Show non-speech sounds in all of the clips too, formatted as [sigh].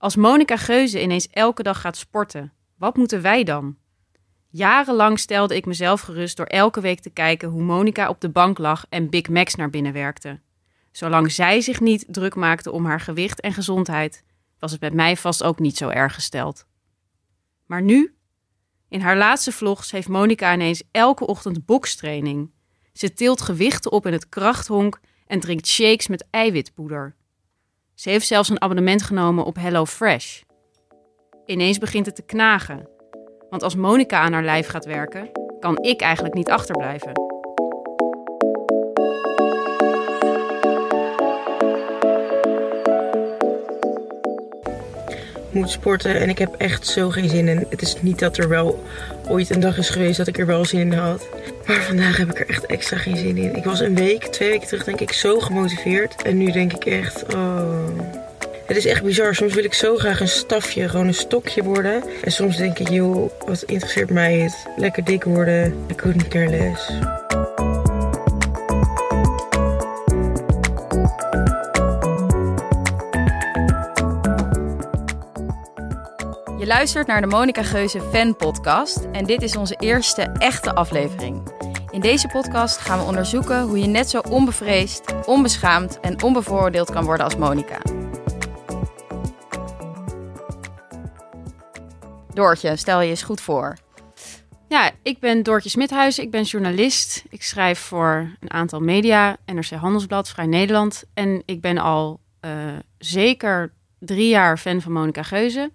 Als Monica Geuze ineens elke dag gaat sporten, wat moeten wij dan? Jarenlang stelde ik mezelf gerust door elke week te kijken hoe Monica op de bank lag en Big Macs naar binnen werkte. Zolang zij zich niet druk maakte om haar gewicht en gezondheid, was het met mij vast ook niet zo erg gesteld. Maar nu, in haar laatste vlogs, heeft Monica ineens elke ochtend bokstraining. Ze tilt gewichten op in het krachthonk en drinkt shakes met eiwitpoeder. Ze heeft zelfs een abonnement genomen op HelloFresh. Ineens begint het te knagen. Want als Monica aan haar lijf gaat werken, kan ik eigenlijk niet achterblijven. Moet sporten en ik heb echt zo geen zin in. Het is niet dat er wel ooit een dag is geweest dat ik er wel zin in had. Maar vandaag heb ik er echt extra geen zin in. Ik was een week, twee weken terug denk ik zo gemotiveerd. En nu denk ik echt, oh... Het is echt bizar. Soms wil ik zo graag een stafje, gewoon een stokje worden. En soms denk ik, joh, wat interesseert mij het? Lekker dik worden. Ik couldn't care less. Luistert naar de Monica Geuze Fan Podcast en dit is onze eerste echte aflevering. In deze podcast gaan we onderzoeken hoe je net zo onbevreesd, onbeschaamd en onbevooroordeeld kan worden als Monica. Doortje, stel je eens goed voor. Ja, ik ben Doortje Smithuis, ik ben journalist. Ik schrijf voor een aantal media, NRC Handelsblad, Vrij Nederland. En ik ben al uh, zeker drie jaar fan van Monica Geuze.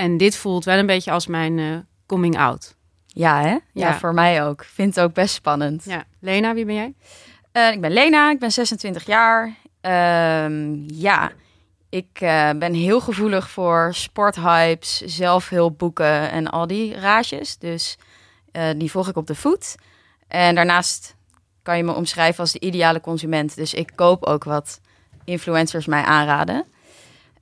En dit voelt wel een beetje als mijn uh, coming out. Ja, hè? Ja, Ja. voor mij ook. Vind het ook best spannend. Ja. Lena, wie ben jij? Eh, ik ben Lena, ik ben 26 jaar. Ehm, ja, ik eh, ben heel gevoelig voor sporthypes, zelfhulpboeken en al die raasjes. Dus eh, die volg ik op de voet. En daarnaast kan je me omschrijven als de ideale consument. Dus ik koop ook wat influencers mij aanraden.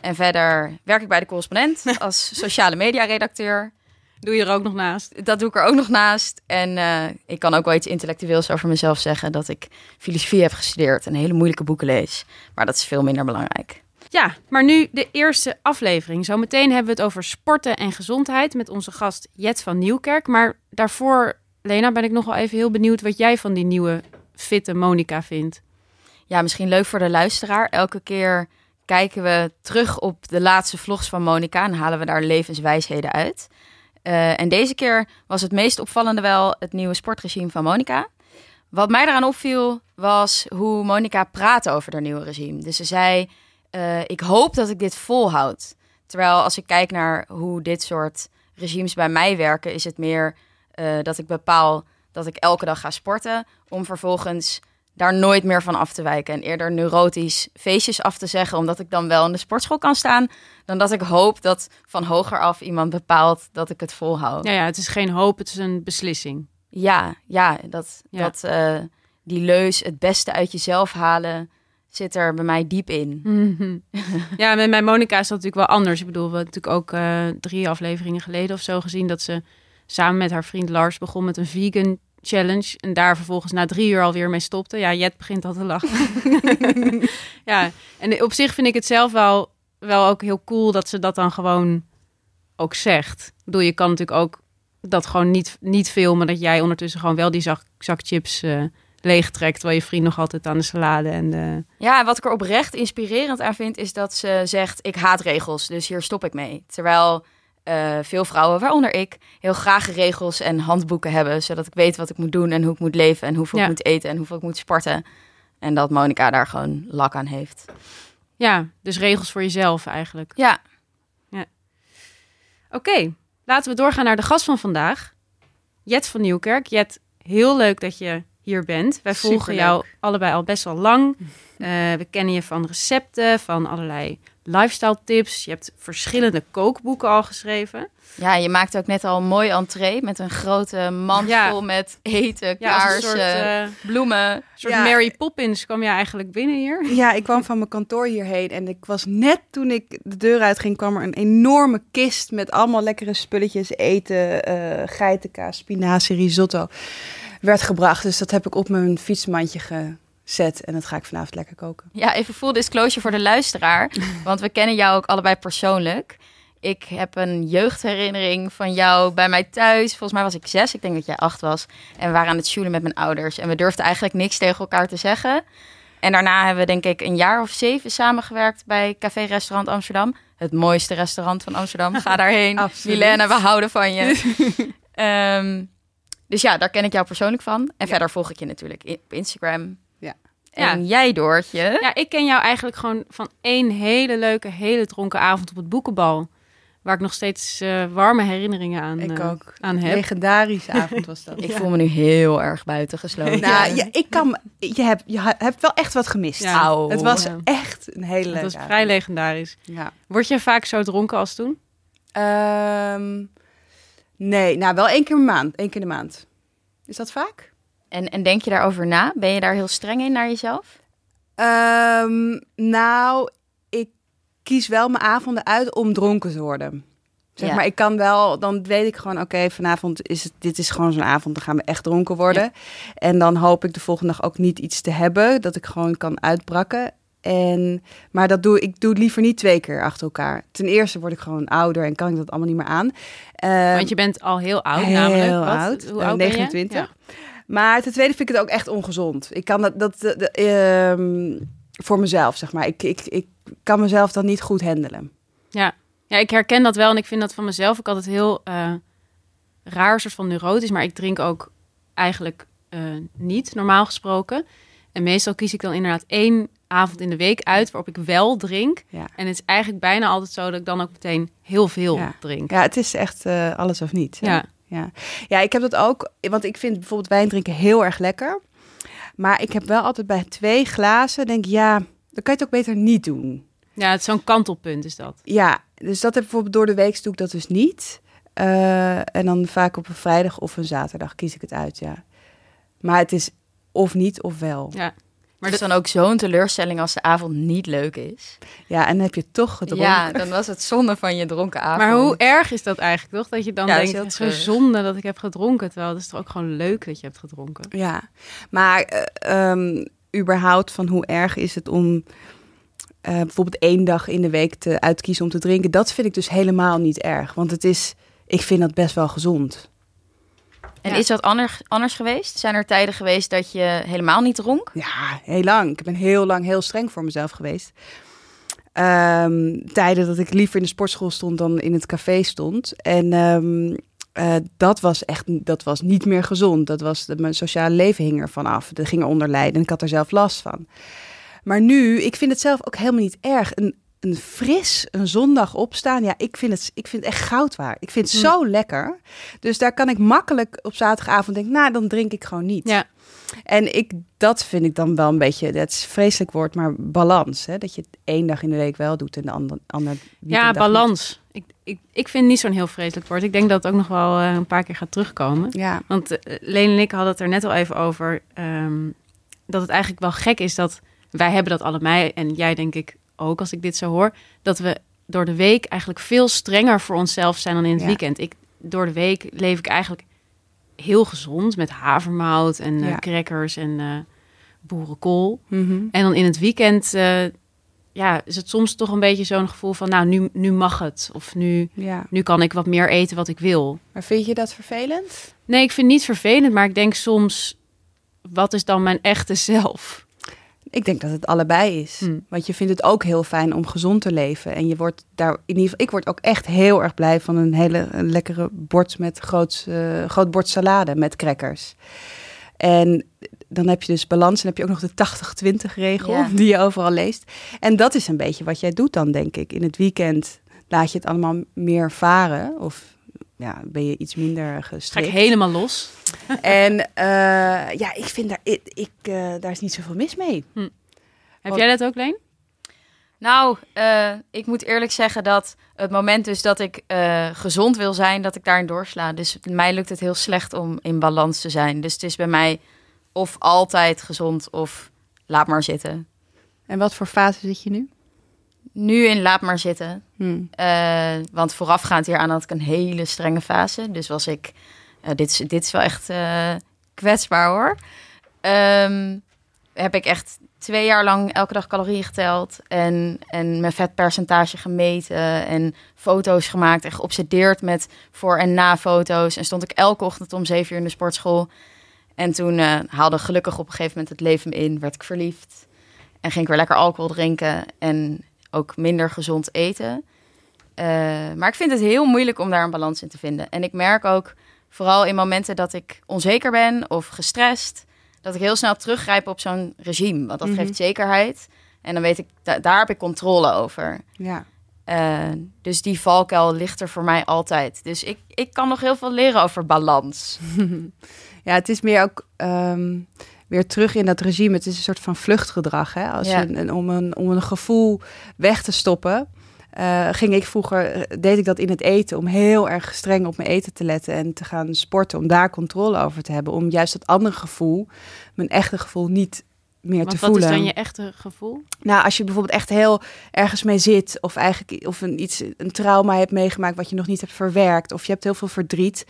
En verder werk ik bij de correspondent [laughs] als sociale media redacteur. Doe je er ook nog naast? Dat doe ik er ook nog naast. En eh, ik kan ook wel iets intellectueels over mezelf zeggen. Dat ik filosofie heb gestudeerd en hele moeilijke boeken lees. Maar dat is veel minder belangrijk. Ja, maar nu de eerste aflevering. Zometeen hebben we het over sporten en gezondheid met onze gast Jet van Nieuwkerk. Maar daarvoor, Lena, ben ik nog wel even heel benieuwd wat jij van die nieuwe fitte Monica vindt. Ja, misschien leuk voor de luisteraar. Elke keer kijken we terug op de laatste vlogs van Monica en halen we daar levenswijsheden uit. Uh, en deze keer was het meest opvallende wel het nieuwe sportregime van Monica. Wat mij daaraan opviel was hoe Monica praatte over haar nieuwe regime. Dus ze zei: uh, Ik hoop dat ik dit volhoud. Terwijl als ik kijk naar hoe dit soort regimes bij mij werken, is het meer uh, dat ik bepaal dat ik elke dag ga sporten. Om vervolgens daar nooit meer van af te wijken. En eerder neurotisch feestjes af te zeggen, omdat ik dan wel in de sportschool kan staan. Dan dat ik hoop dat van hoger af iemand bepaalt dat ik het volhoud. Ja, ja het is geen hoop, het is een beslissing. Ja, ja, dat, Ja. dat uh, die leus het beste uit jezelf halen zit er bij mij diep in. [laughs] Ja, met mijn Monica is dat natuurlijk wel anders. Ik bedoel, we hebben natuurlijk ook eh, drie afleveringen geleden of zo gezien dat ze samen met haar vriend Lars begon met een vegan challenge en daar vervolgens na drie uur alweer mee stopte. Ja, Jet begint al te lachen. [laughs] [laughs] ja, en op zich vind ik het zelf wel, wel ook heel cool dat ze dat dan gewoon ook zegt. Ik bedoel, je kan natuurlijk ook dat gewoon niet, niet filmen, dat jij ondertussen gewoon wel die zak, zak chips uh, leegtrekt, terwijl je vriend nog altijd aan de salade en de... Ja, en wat ik er oprecht inspirerend aan vind, is dat ze zegt, ik haat regels, dus hier stop ik mee. Terwijl uh, veel vrouwen, waaronder ik, heel graag regels en handboeken hebben, zodat ik weet wat ik moet doen en hoe ik moet leven en hoeveel Ja. ik moet eten en hoeveel ik moet sporten. En dat Monica daar gewoon lak aan heeft. Ja, dus regels voor jezelf eigenlijk. Ja, Oké, laten we doorgaan naar de gast van vandaag. Jet van Nieuwkerk. Jet, heel leuk dat je hier bent. Wij volgen Superleuk. jou allebei al best wel lang. Eh, we kennen je van recepten, van allerlei lifestyle tips. Je hebt verschillende kookboeken al geschreven. ja, je maakt ook net al een mooi entree met een grote mand Ja. vol met eten, Ja, kaarsen, soort, eh, bloemen. soort Ja. Mary Poppins kwam je eigenlijk binnen hier. Ja, ik kwam van mijn kantoor hierheen en ik was net toen ik de deur uitging, kwam er een enorme kist met allemaal lekkere spulletjes, eten, eh geitenkaas, spinazie, risotto, werd gebracht. Dus dat heb ik op mijn fietsmandje zet. En dat ga ik vanavond lekker koken. Ja, even full disclosure voor de luisteraar. [laughs] want we kennen jou ook allebei persoonlijk. Ik heb een jeugdherinnering van jou bij mij thuis. Volgens mij was ik zes, ik denk dat jij acht was. En we waren aan het shoelen met mijn ouders. En we durfden eigenlijk niks tegen elkaar te zeggen. En daarna hebben we denk ik een jaar of zeven samengewerkt bij Café Restaurant Amsterdam. Het mooiste restaurant van Amsterdam. Ga [laughs] daarheen. Milena, we houden van je. [laughs] Ehm, dus ja, daar ken ik jou persoonlijk van. En verder volg ik je natuurlijk op Instagram. Ja. En jij, Doortje. Ja, ik ken jou eigenlijk gewoon van één hele leuke, hele dronken avond op het boekenbal. Waar ik nog steeds eh, warme herinneringen aan, Ik eh, ook. aan heb. Legendarische avond was dat. [laughs] Ik voel me nu heel erg buitengesloten. Nou, ja, ik kan, je, hebt, je hebt wel echt wat gemist. Ja. Het was echt een hele Dat leuke was avond. vrij legendarisch. Ja. Word je vaak zo dronken als toen? Ehm, nee, nou wel één keer per maand. Één keer in de maand. Is dat vaak? En, en denk je daarover na? Ben je daar heel streng in naar jezelf? Ehm, nou, ik kies wel mijn avonden uit om dronken te worden. Zeg Ja. maar, ik kan wel, dan weet ik gewoon, oké, vanavond is het, dit is gewoon zo'n avond, dan gaan we echt dronken worden. En dan hoop ik de volgende dag ook niet iets te hebben, dat ik gewoon kan uitbrakken. En, maar dat doe ik doe het liever niet twee keer achter elkaar. Ten eerste word ik gewoon ouder en kan ik dat allemaal niet meer aan. Ehm, Want je bent al heel oud heel namelijk. Wat? oud, Hoe oud ben je? 29. Ja. Maar ten tweede vind ik het ook echt ongezond. Ik kan dat, dat ehm, voor mezelf, zeg maar. Ik, ik, ik kan mezelf dan niet goed handelen. Ja, ik herken dat wel en ik vind dat van mezelf ook altijd heel eh, raar, soort van neurotisch. Maar ik drink ook eigenlijk eh, niet, normaal gesproken. En meestal kies ik dan inderdaad één avond in de week uit waarop ik wel drink. Ja. En het is eigenlijk bijna altijd zo dat ik dan ook meteen heel veel Ja. drink. Ja, het is echt eh, alles of niet. Ja. Ja. ja, ik heb dat ook. Want ik vind bijvoorbeeld wijn drinken heel erg lekker. Maar ik heb wel altijd bij twee glazen, denk ik, ja, dan kan je het ook beter niet doen. Ja, het zo'n kantelpunt is dat. Ja, dus dat heb ik bijvoorbeeld door de week doe ik dat dus niet. Eh, en dan vaak op een vrijdag of een zaterdag kies ik het uit, ja. Maar het is of niet of wel. Ja. Maar het is dan ook zo'n teleurstelling als de avond niet leuk is. Ja, en dan heb je toch gedronken. Ja, dan was het zonde van je dronken avond. Maar hoe erg is dat eigenlijk, toch? Dat je dan Ja, denkt, het is zonde dat ik heb gedronken. Terwijl het is toch ook gewoon leuk dat je hebt gedronken. Ja, maar eh, ehm, überhaupt van hoe erg is het om eh, bijvoorbeeld één dag in de week te uitkiezen om te drinken. Dat vind ik dus helemaal niet erg. Want het is, ik vind dat best wel gezond. En is dat anders, anders geweest? Zijn er tijden geweest dat je helemaal niet dronk? Ja, heel lang. Ik ben heel lang heel streng voor mezelf geweest. Ehm, tijden dat ik liever in de sportschool stond dan in het café stond. En ehm, eh, dat was echt dat was niet meer gezond. Dat was, mijn sociale leven hing ervan af. Dat ging eronder lijden en ik had er zelf last van. Maar nu, ik vind het zelf ook helemaal niet erg. Een, een fris, een zondag opstaan, ja, ik vind het, ik vind het echt goud waard. Ik vind het Hm. zo lekker. Dus daar kan ik makkelijk op zaterdagavond denken, nou, dan drink ik gewoon niet. Ja, En ik, dat vind ik dan wel een beetje, dat is vreselijk woord, maar balans. Hè? Dat je het één dag in de week wel doet en de ander, ander ja balans. Ik, ik, ik vind het niet zo'n heel vreselijk woord. Ik denk dat het ook nog wel eh, een paar keer gaat terugkomen. Ja, Want uh, Leen en ik hadden het er net al even over. ehm, dat het eigenlijk wel gek is dat wij hebben dat allebei. En jij denk ik ook als ik dit zo hoor. Dat we door de week eigenlijk veel strenger voor onszelf zijn dan in het Ja. weekend. Ik, door de week leef ik eigenlijk heel gezond. Met havermout en eh, Ja. crackers en eh, boerenkool. Mhm. En dan in het weekend eh, ja, is het soms toch een beetje zo'n gevoel van... nou, nu, nu mag het. Of nu, ja. nu kan ik wat meer eten wat ik wil. Maar vind je dat vervelend? Nee, ik vind het niet vervelend, maar ik denk soms... wat is dan mijn echte [laughs] zelf? Ik denk dat het allebei is. Hm. Want je vindt het ook heel fijn om gezond te leven. En je wordt daar, in ieder geval, ik word ook echt heel erg blij van een hele een lekkere bord met groot, eh, groot bord salade met crackers. En dan heb je dus balans en heb je ook nog de 80-20 regel Ja. die je overal leest. En dat is een beetje wat jij doet dan, denk ik. In het weekend laat je het allemaal meer varen of ja, ben je iets minder Ga gestrikt. ik helemaal los? [laughs] En eh, ja, ik vind daar, ik, ik, eh, daar is niet zoveel mis mee. Heb Want- jij dat ook, Leen? Nou, eh, ik moet eerlijk zeggen dat het moment dus dat ik eh, gezond wil zijn, dat ik daarin doorsla. Dus mij lukt het heel slecht om in balans te zijn. Dus het is bij mij of altijd gezond of laat maar zitten. En wat voor fase zit je nu? Nu in laat maar zitten. Hm. Eh, want voorafgaand hieraan had ik een hele strenge fase. Dus was ik... eh, dit, is, dit is wel echt eh, kwetsbaar hoor. Ehm, heb ik echt twee jaar lang elke dag calorieën geteld en, en mijn vetpercentage gemeten en foto's gemaakt en geobsedeerd met voor- en na-foto's. En stond ik elke ochtend om zeven uur in de sportschool. En toen uh, haalde gelukkig op een gegeven moment het leven me in, werd ik verliefd. En ging ik weer lekker alcohol drinken en ook minder gezond eten. Uh, maar ik vind het heel moeilijk om daar een balans in te vinden. En ik merk ook, vooral in momenten dat ik onzeker ben of gestrest, dat ik heel snel teruggrijp op zo'n regime. Want dat Mhm. geeft zekerheid. En dan weet ik, da- daar heb ik controle over. Ja. Uh, dus die valkuil ligt er voor mij altijd. Dus ik, ik kan nog heel veel leren over balans. [laughs] ja, het is meer ook ehm, weer terug in dat regime. Het is een soort van vluchtgedrag. Hè? Als Ja. een, een- om, een, om een gevoel weg te stoppen. eh, ging ik vroeger, eh, deed ik dat in het eten, om heel erg streng op mijn eten te letten en te gaan sporten, om daar controle over te hebben. Om juist dat andere gevoel, mijn echte gevoel, niet meer Want te wat voelen. is dan je echte gevoel? Nou, als je bijvoorbeeld echt heel ergens mee zit, of eigenlijk of een, iets, een trauma hebt meegemaakt wat je nog niet hebt verwerkt, of je hebt heel veel verdriet,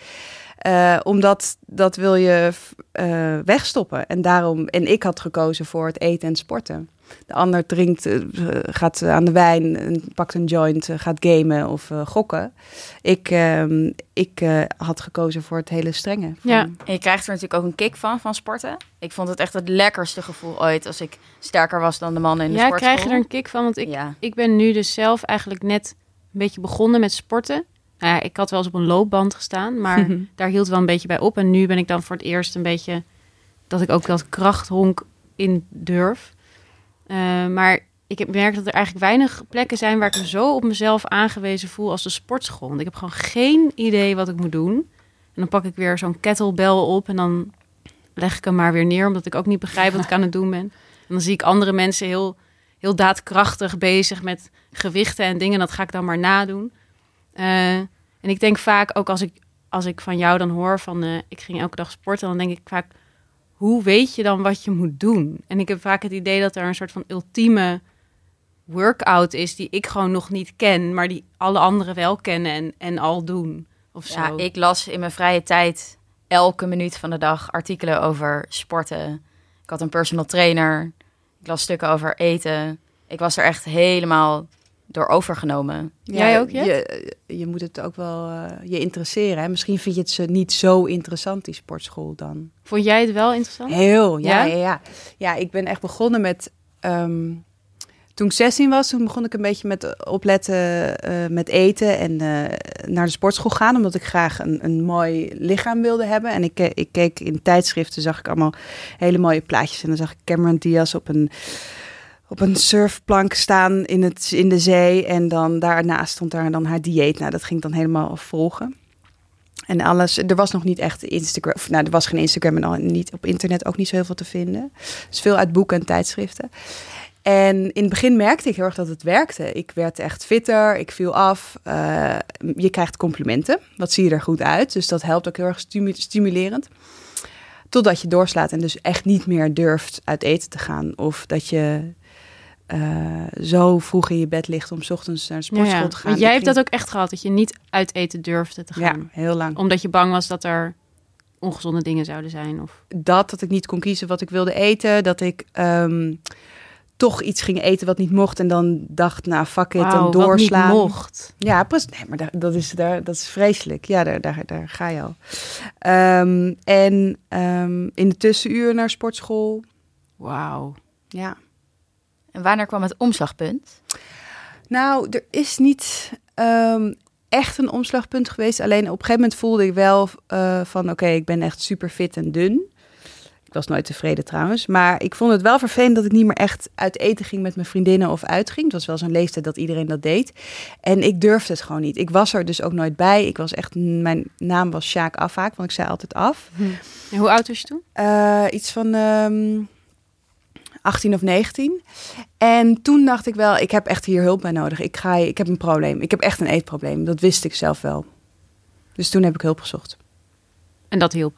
eh, omdat dat wil je eh, wegstoppen. En daarom, en ik had gekozen voor het eten en sporten. De ander drinkt, eh, gaat aan de wijn, pakt een joint, gaat gamen of gokken. Ik, ehm, ik eh, had gekozen voor het hele strenge. Van- Ja. En je krijgt er natuurlijk ook een kick van, van sporten. Ik vond het echt het lekkerste gevoel ooit als ik sterker was dan de mannen in de Ja, sportschool. krijg je er een kick van? Want ik, Ja. ik ben nu dus zelf eigenlijk net een beetje begonnen met sporten. Nou ja, ik had wel eens op een loopband gestaan, maar [laughs] daar hield wel een beetje bij op. En nu ben ik dan voor het eerst een beetje dat ik ook dat krachthonk in durf. Eh, maar ik heb merkt dat er eigenlijk weinig plekken zijn waar ik me zo op mezelf aangewezen voel als de sportschool. Want ik heb gewoon geen idee wat ik moet doen. En dan pak ik weer zo'n kettlebell op en dan leg ik hem maar weer neer, omdat ik ook niet begrijp wat ik aan het doen ben. En dan zie ik andere mensen heel, heel daadkrachtig bezig met gewichten en dingen. Dat ga ik dan maar nadoen. Eh, en ik denk vaak ook als ik, als ik van jou dan hoor van eh, ik ging elke dag sporten, dan denk ik vaak, hoe weet je dan wat je moet doen? En ik heb vaak het idee dat er een soort van ultieme workout is die ik gewoon nog niet ken, maar die alle anderen wel kennen en, en al doen. Of zo. Ja, ik las in mijn vrije tijd elke minuut van de dag artikelen over sporten. Ik had een personal trainer. Ik las stukken over eten. Ik was er echt helemaal door overgenomen. Jij ook? Je, je moet het ook wel eh, je interesseren. Hè? Misschien vind je het ze niet zo interessant, die sportschool dan. Vond jij het wel interessant? Heel, ja, Ja? ja, ja. Ja, ik ben echt begonnen met... ehm, toen ik 16 was, toen begon ik een beetje met opletten eh, met eten en eh, naar de sportschool gaan. Omdat ik graag een, een mooi lichaam wilde hebben. En ik, ik keek in tijdschriften, zag ik allemaal hele mooie plaatjes. En dan zag ik Cameron Diaz op een, op een surfplank staan in, het, in de zee. En dan daarnaast stond daar dan haar dieet. Nou, dat ging dan helemaal volgen. En alles, er was nog niet echt Instagram, nou, er was geen Instagram en al niet op internet ook niet zo heel veel te vinden. Dus veel uit boeken en tijdschriften. En in het begin merkte ik heel erg dat het werkte. Ik werd echt fitter, ik viel af. eh, je krijgt complimenten, wat zie je er goed uit. Dus dat helpt ook heel erg stimu- stimulerend. Totdat je doorslaat en dus echt niet meer durft uit eten te gaan. Of dat je eh, zo vroeg in je bed ligt om 's ochtends naar de Ja, sportschool ja. te gaan. Want jij hebt dat ook echt gehad, dat je niet uit eten durfde te Ja, gaan. heel lang. Omdat je bang was dat er ongezonde dingen zouden zijn. Of... dat, dat ik niet kon kiezen wat ik wilde eten. Dat ik ehm, toch iets ging eten wat niet mocht. En dan dacht, nou, fuck it, dan wat doorslaan. niet mocht. Ja, precies. Nee, maar daar, dat, is, daar, dat is vreselijk. Ja, daar, daar, daar ga je al. Ehm, en ehm, in de tussenuur naar sportschool. Wauw. Ja. En wanneer kwam het omslagpunt? Nou, er is niet ehm, echt een omslagpunt geweest. Alleen op een gegeven moment voelde ik wel eh, van... oké, ik ben echt super fit en dun. Ik was nooit tevreden trouwens. Maar ik vond het wel vervelend dat ik niet meer echt uit eten ging met mijn vriendinnen of uitging. Het was wel zo'n leeftijd dat iedereen dat deed. En ik durfde het gewoon niet. Ik was er dus ook nooit bij. Ik was echt... Mijn naam was Sjaak Afhaak, want ik zei altijd af. En hoe oud was je toen? Eh, iets van ehm 18 of 19. En toen dacht ik wel, ik heb echt hier hulp bij nodig. Ik, ga, ik heb een probleem. Ik heb echt een eetprobleem. Dat wist ik zelf wel. Dus toen heb ik hulp gezocht. En dat hielp.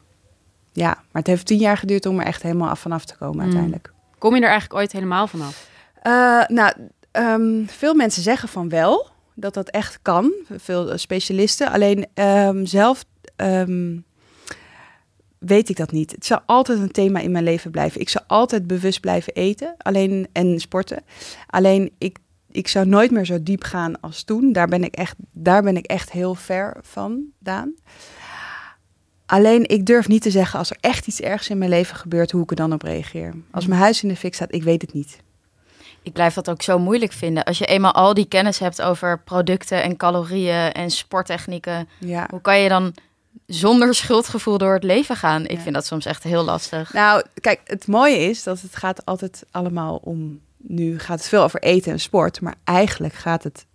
Ja, maar het heeft tien jaar geduurd om er echt helemaal af vanaf te komen Mm. uiteindelijk. Kom je er eigenlijk ooit helemaal vanaf? Eh, nou, ehm, veel mensen zeggen van wel dat dat echt kan. Veel specialisten. Alleen ehm, zelf ehm, weet ik dat niet. Het zal altijd een thema in mijn leven blijven. Ik zal altijd bewust blijven eten alleen, en sporten. Alleen ik, ik zou nooit meer zo diep gaan als toen. Daar ben ik echt, daar ben ik echt heel ver van, Daan. Alleen ik durf niet te zeggen als er echt iets ergs in mijn leven gebeurt, hoe ik er dan op reageer. Als mijn huis in de fik staat, ik weet het niet. Ik blijf dat ook zo moeilijk vinden. Als je eenmaal al die kennis hebt over producten en calorieën en sporttechnieken, Ja. hoe kan je dan zonder schuldgevoel door het leven gaan? Ik Ja. vind dat soms echt heel lastig. Nou, kijk, het mooie is dat het gaat altijd allemaal om. Nu gaat het veel over eten en sport, maar eigenlijk gaat het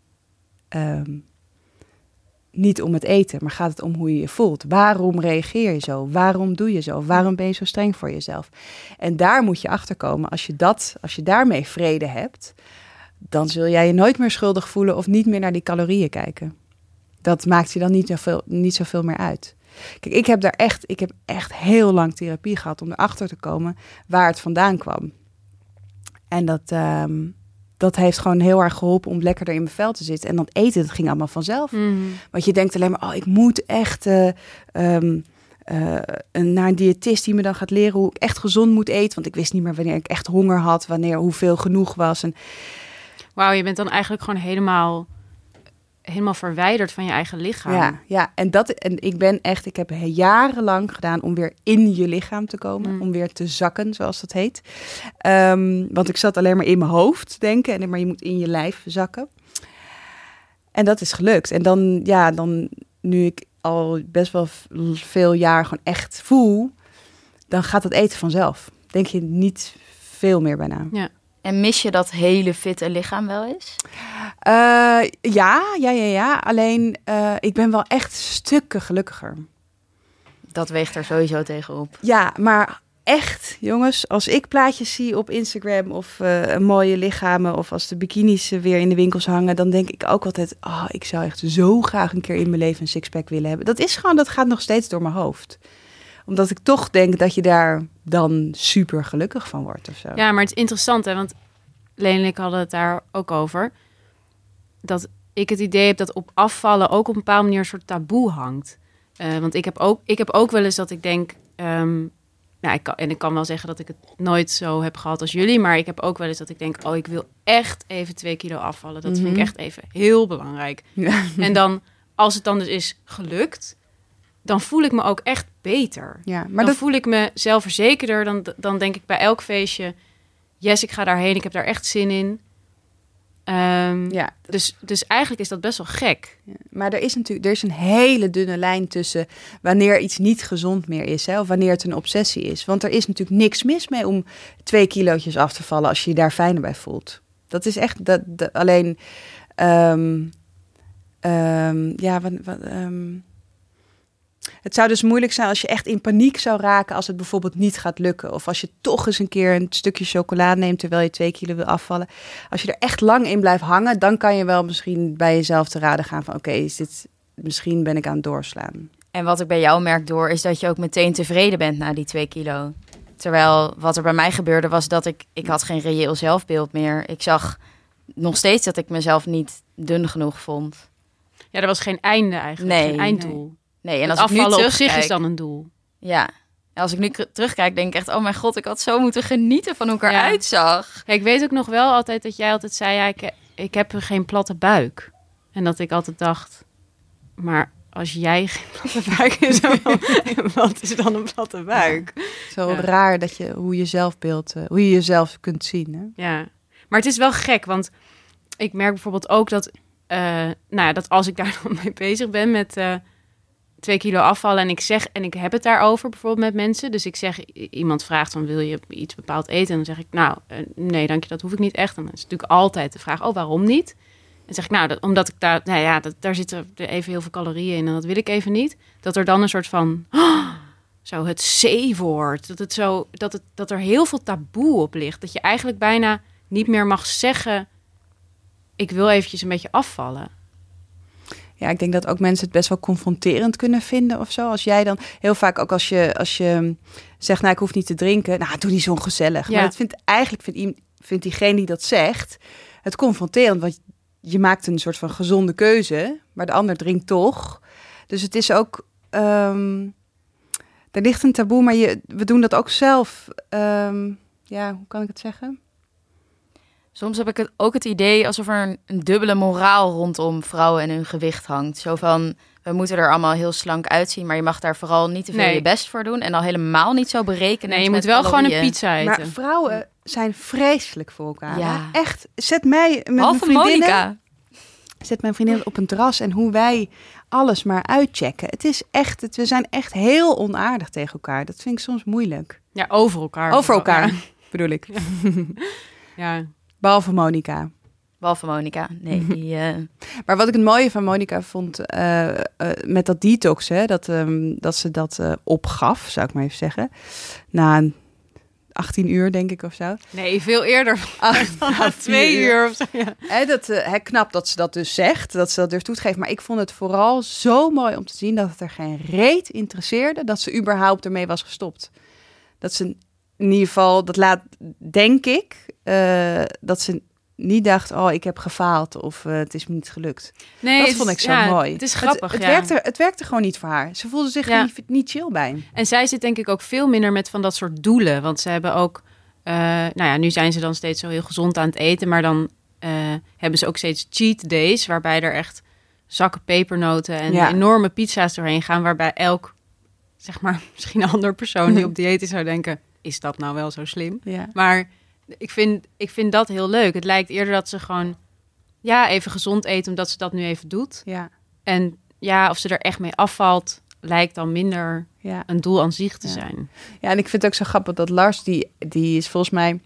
ehm, niet om het eten, maar gaat het om hoe je je voelt. Waarom reageer je zo? Waarom doe je zo? Waarom ben je zo streng voor jezelf? En daar moet je achter komen. Als je dat, als je daarmee vrede hebt, dan zul jij je nooit meer schuldig voelen of niet meer naar die calorieën kijken. Dat maakt je dan niet zoveel, niet zoveel meer uit. Kijk, ik heb daar echt, ik heb echt heel lang therapie gehad om erachter te komen waar het vandaan kwam. En dat, ehm, dat heeft gewoon heel erg geholpen om lekkerder in mijn vel te zitten. En dat eten, dat ging allemaal vanzelf. Mhm. Want je denkt alleen maar, oh, ik moet echt eh, ehm, eh, een, naar een diëtist die me dan gaat leren hoe ik echt gezond moet eten. Want ik wist niet meer wanneer ik echt honger had, wanneer hoeveel genoeg was. En Wauw, je bent dan eigenlijk gewoon helemaal, helemaal verwijderd van je eigen lichaam. Ja, ja. En, dat, en ik ben echt, ik heb jarenlang gedaan om weer in je lichaam te komen. Mm. Om weer te zakken, zoals dat heet. Ehm, want ik zat alleen maar in mijn hoofd denken. En, maar je moet in je lijf zakken. En dat is gelukt. En dan, ja, dan nu ik al best wel veel jaar gewoon echt voel, dan gaat het eten vanzelf. Denk je niet veel meer bij na. En mis je dat hele fitte lichaam wel eens? Eh, ja, ja, ja, ja. Alleen eh, ik ben wel echt stukken gelukkiger. Dat weegt er sowieso tegenop. Ja, maar echt, jongens, als ik plaatjes zie op Instagram of eh, mooie lichamen of als de bikinis weer in de winkels hangen, dan denk ik ook altijd, oh, ik zou echt zo graag een keer in mijn leven een sixpack willen hebben. Dat is gewoon, dat gaat nog steeds door mijn hoofd. Omdat ik toch denk dat je daar dan super gelukkig van wordt of zo. Ja, maar het is interessant, hè? Want Leen en ik hadden het daar ook over. Dat ik het idee heb dat op afvallen ook op een bepaalde manier een soort taboe hangt. Eh, want ik heb, ook, ik heb ook wel eens dat ik denk... ehm, nou, ik kan, en ik kan wel zeggen dat ik het nooit zo heb gehad als jullie. Maar ik heb ook wel eens dat ik denk... oh, ik wil echt even twee kilo afvallen. Dat vind ik Mhm. echt even heel belangrijk. Ja. En dan, als het dan dus is gelukt... dan voel ik me ook echt beter Ja, maar dan dat, voel ik me zelfverzekerder. Dan, dan denk ik bij elk feestje... Yes, ik ga daarheen. Ik heb daar echt zin in. Ehm, ja, dus, dus eigenlijk is dat best wel gek. Maar er is natuurlijk er is een hele dunne lijn tussen wanneer iets niet gezond meer is, hè, of wanneer het een obsessie is. Want er is natuurlijk niks mis mee om twee kilootjes af te vallen als je je daar fijner bij voelt. Dat is echt dat, dat- alleen. ehm, ehm, ja, wat, wat, het zou dus moeilijk zijn als je echt in paniek zou raken als het bijvoorbeeld niet gaat lukken. Of als je toch eens een keer een stukje chocola neemt terwijl je twee kilo wil afvallen. Als je er echt lang in blijft hangen, dan kan je wel misschien bij jezelf te raden gaan van oké, is dit misschien ben ik aan het doorslaan. En wat ik bij jou merk door, is dat je ook meteen tevreden bent na die twee kilo. Terwijl wat er bij mij gebeurde was dat ik, ik had geen reëel zelfbeeld meer. Ik zag nog steeds dat ik mezelf niet dun genoeg vond. Ja, er was geen einde eigenlijk. Nee, geen einddoel. Nee, en En als ik nu afvallen op zich terugkijk, is dan een doel. Ja, en als ik nu terugkijk, denk ik echt, oh mijn god, ik had zo moeten genieten van hoe ik Ja. eruit zag. Ja, ik weet ook nog wel altijd dat jij altijd zei... Ja, ik, ik heb geen platte buik. En dat ik altijd dacht... Maar als jij geen [laughs] platte buik is, [laughs] wat is dan een platte buik? Zo raar dat je hoe je zelfbeeld, eh, hoe je jezelf kunt zien. Hè? Ja, maar het is wel gek, want ik merk bijvoorbeeld ook dat, eh, nou ja, dat als ik daar [laughs] dan mee bezig ben met eh, twee kilo afvallen en ik zeg en ik heb het daarover bijvoorbeeld met mensen, dus ik zeg iemand vraagt van wil je iets bepaald eten en dan zeg ik nou eh, nee dank je dat hoef ik niet echt dan is natuurlijk altijd de vraag oh waarom niet en zeg ik nou dat, omdat ik daar nou ja daar zitten even heel veel calorieën in en dat wil ik even niet dat er dan een soort van zo het C-woord. Dat, het zo, dat, het, dat er heel veel taboe op ligt. Dat je eigenlijk bijna niet meer mag zeggen... ik wil eventjes een beetje afvallen. Ja, ik denk dat ook mensen het best wel confronterend kunnen vinden of zo. Als jij dan heel vaak ook als je, als je zegt, nou ik hoef niet te drinken. Nou, doe niet zo gezellig. Ja. Maar dat vindt eigenlijk vindt, vindt diegene die dat zegt het confronterend. Want je maakt een soort van gezonde keuze, maar de ander drinkt toch. Dus het is ook... ehm, er ligt een taboe, maar je, we doen dat ook zelf. Ehm, ja, hoe kan ik het zeggen? Soms heb ik het, ook het idee alsof er een, een dubbele moraal rondom vrouwen en hun gewicht hangt. Zo van, we moeten er allemaal heel slank uitzien, maar je mag daar vooral niet te veel Nee. je best voor doen. En al helemaal niet zo berekenen. Nee, je moet wel gewoon een pizza eten. Maar vrouwen zijn vreselijk voor elkaar. Ja. Echt, zet mij met mijn Behalve vriendinnen, Monica. zet mijn vriendin op een terras en hoe wij alles maar uitchecken. Het is echt, het, we zijn echt heel onaardig tegen elkaar. Dat vind ik soms moeilijk. Ja, over elkaar. Over elkaar, Ja. bedoel ik. [laughs] Ja. Behalve Monica. Behalve Monica. Nee, die... eh, Maar wat ik het mooie van Monica vond eh, eh, met dat detox, hè, dat, ehm, dat ze dat eh, opgaf, zou ik maar even zeggen. Na een 18 uur, denk ik, of zo. Nee, veel eerder. [laughs] [laughs] Ach, Na na twee uur of zo. [laughs] Ja. Hè, dat, hè, knap dat ze dat dus zegt, dat ze dat durft toe te geven. Maar ik vond het vooral zo mooi om te zien dat het er geen reet interesseerde dat ze überhaupt ermee was gestopt. Dat ze in ieder geval, dat laat, denk ik, eh, dat ze niet dacht, oh, ik heb gefaald of eh, het is me niet gelukt. Nee, dat het vond ik zo ja, mooi. Het is grappig, Het, ja. werkte, het werkte gewoon niet voor haar. Ze voelde zich Ja. niet, niet chill bij. En zij zit denk ik ook veel minder met van dat soort doelen. Want ze hebben ook... eh, nou ja, nu zijn ze dan steeds zo heel gezond aan het eten. Maar dan hebben ze ook steeds cheat days. Waarbij er echt zakken pepernoten en enorme pizza's doorheen gaan. Waarbij elk, zeg maar, [laughs] misschien een andere persoon die [laughs] op dieet is zou denken... Is dat nou wel zo slim? Ja. Maar ik vind, ik vind dat heel leuk. Het lijkt eerder dat ze gewoon... Ja, even gezond eten omdat ze dat nu even doet. Ja, En ja, of ze er echt mee afvalt... lijkt dan minder ja. een doel aan zich te Ja. zijn. ja, en ik vind het ook zo grappig dat Lars, die, die is volgens mij...